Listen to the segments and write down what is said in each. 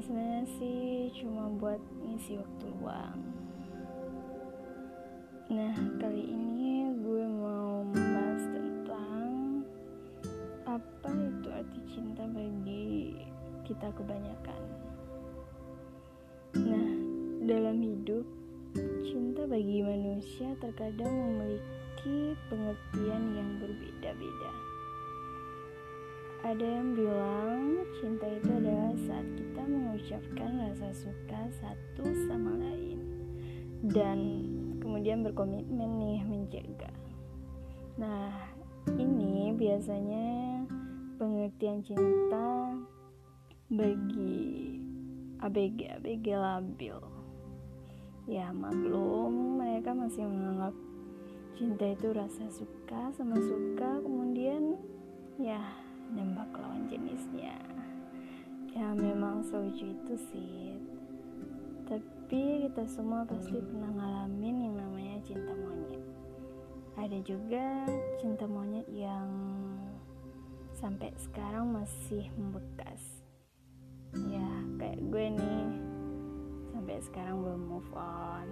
ya sebenarnya sih cuma buat ngisi waktu luang. Nah kali ini gue mau membahas tentang apa itu arti cinta bagi kita kebanyakan. Nah dalam hidup cinta bagi manusia terkadang memiliki pengertian yang berbeda-beda ada yang bilang cinta itu adalah saat kita mengucapkan rasa suka satu sama lain dan kemudian berkomitmen nih menjaga. Nah, ini biasanya pengertian cinta bagi ABG-ABG labil. Ya, maklum mereka masih menganggap cinta itu rasa suka sama suka kemudian selucu itu sih. Tapi kita semua pasti pernah ngalamin yang namanya cinta monyet. Ada juga cinta monyet yang sampai sekarang masih membekas. Ya kayak gue nih. Sampai sekarang belum move on.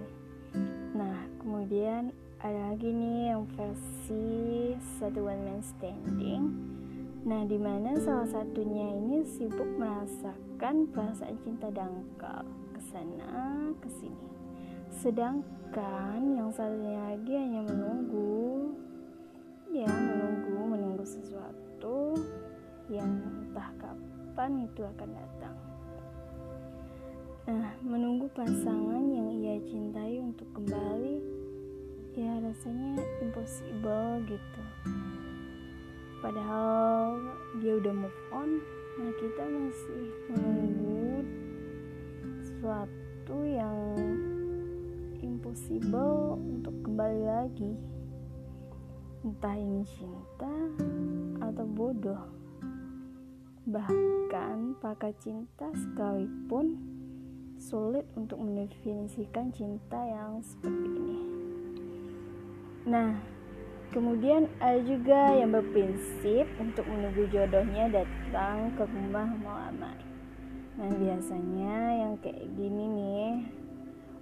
Nah kemudian ada lagi nih yang versi satu one man standing Nah, di mana salah satunya ini sibuk merasakan perasaan cinta dangkal ke sana ke sini. Sedangkan yang satunya lagi hanya menunggu ya menunggu menunggu sesuatu yang entah kapan itu akan datang. Nah, menunggu pasangan yang ia cintai untuk kembali ya rasanya impossible gitu padahal dia udah move on nah kita masih menunggu sesuatu yang impossible untuk kembali lagi. Entah ini cinta atau bodoh. Bahkan pakar cinta sekalipun sulit untuk mendefinisikan cinta yang seperti ini. Nah Kemudian ada juga yang berprinsip untuk menunggu jodohnya datang ke rumah melamar. Nah biasanya yang kayak gini nih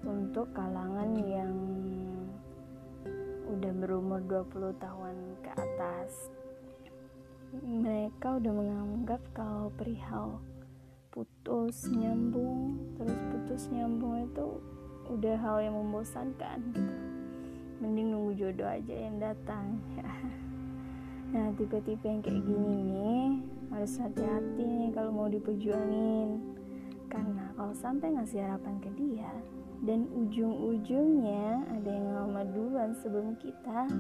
untuk kalangan yang udah berumur 20 tahun ke atas. Mereka udah menganggap kalau perihal putus nyambung terus putus nyambung itu udah hal yang membosankan gitu mending nunggu jodoh aja yang datang. Nah tipe-tipe yang kayak gini nih harus hati-hati nih kalau mau diperjuangin. Karena kalau sampai ngasih harapan ke dia dan ujung-ujungnya ada yang ngelamar duluan sebelum kita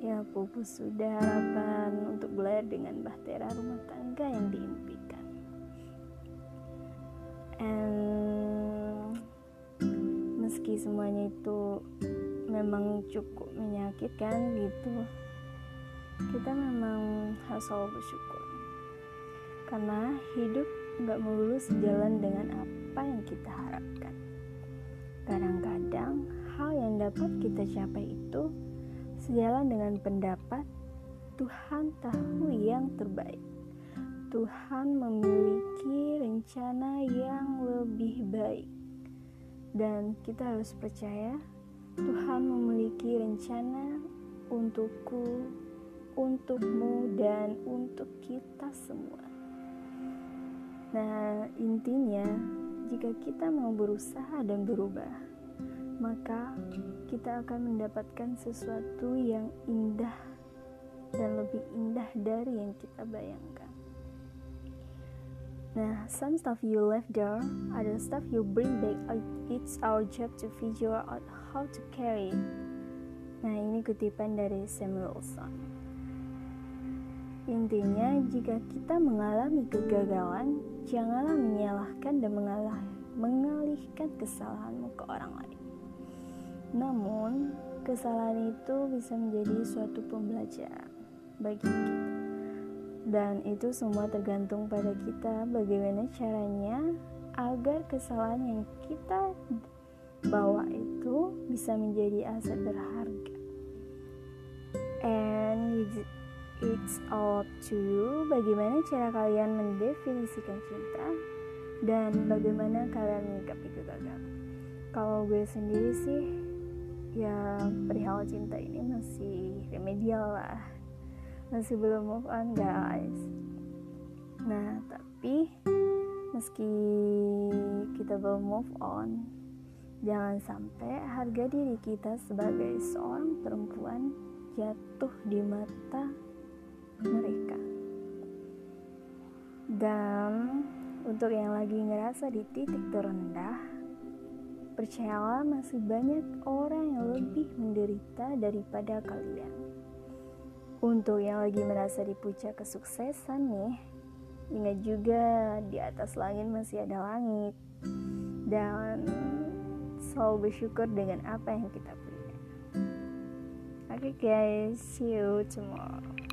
ya pupus sudah harapan untuk belajar dengan bahtera rumah tangga yang diimpikan. And meski semuanya itu memang cukup menyakitkan gitu. Kita memang harus selalu bersyukur. Karena hidup nggak melulu sejalan dengan apa yang kita harapkan. Kadang-kadang hal yang dapat kita capai itu sejalan dengan pendapat Tuhan tahu yang terbaik. Tuhan memiliki rencana yang lebih baik. Dan kita harus percaya Tuhan memiliki rencana untukku, untukmu, dan untuk kita semua. Nah, intinya, jika kita mau berusaha dan berubah, maka kita akan mendapatkan sesuatu yang indah dan lebih indah dari yang kita bayangkan. Nah, some stuff you left there, other stuff you bring back. It's our job to figure out how to carry. Nah, ini kutipan dari Samuel Wilson. Intinya, jika kita mengalami kegagalan, janganlah menyalahkan dan mengalah, mengalihkan kesalahanmu ke orang lain. Namun, kesalahan itu bisa menjadi suatu pembelajaran bagi kita dan itu semua tergantung pada kita. Bagaimana caranya agar kesalahan yang kita bawa itu bisa menjadi aset berharga. And it's all up to you bagaimana cara kalian mendefinisikan cinta dan bagaimana kalian menyikapi kegagalan kalau gue sendiri sih ya perihal cinta ini masih remedial lah masih belum move on guys. Nah tapi meski kita belum move on jangan sampai harga diri kita sebagai seorang perempuan jatuh di mata mereka. Dan untuk yang lagi ngerasa di titik terendah percayalah masih banyak orang yang lebih menderita daripada kalian untuk yang lagi merasa di puncak kesuksesan nih ingat juga di atas langit masih ada langit dan selalu bersyukur dengan apa yang kita punya. Oke okay guys, see you tomorrow.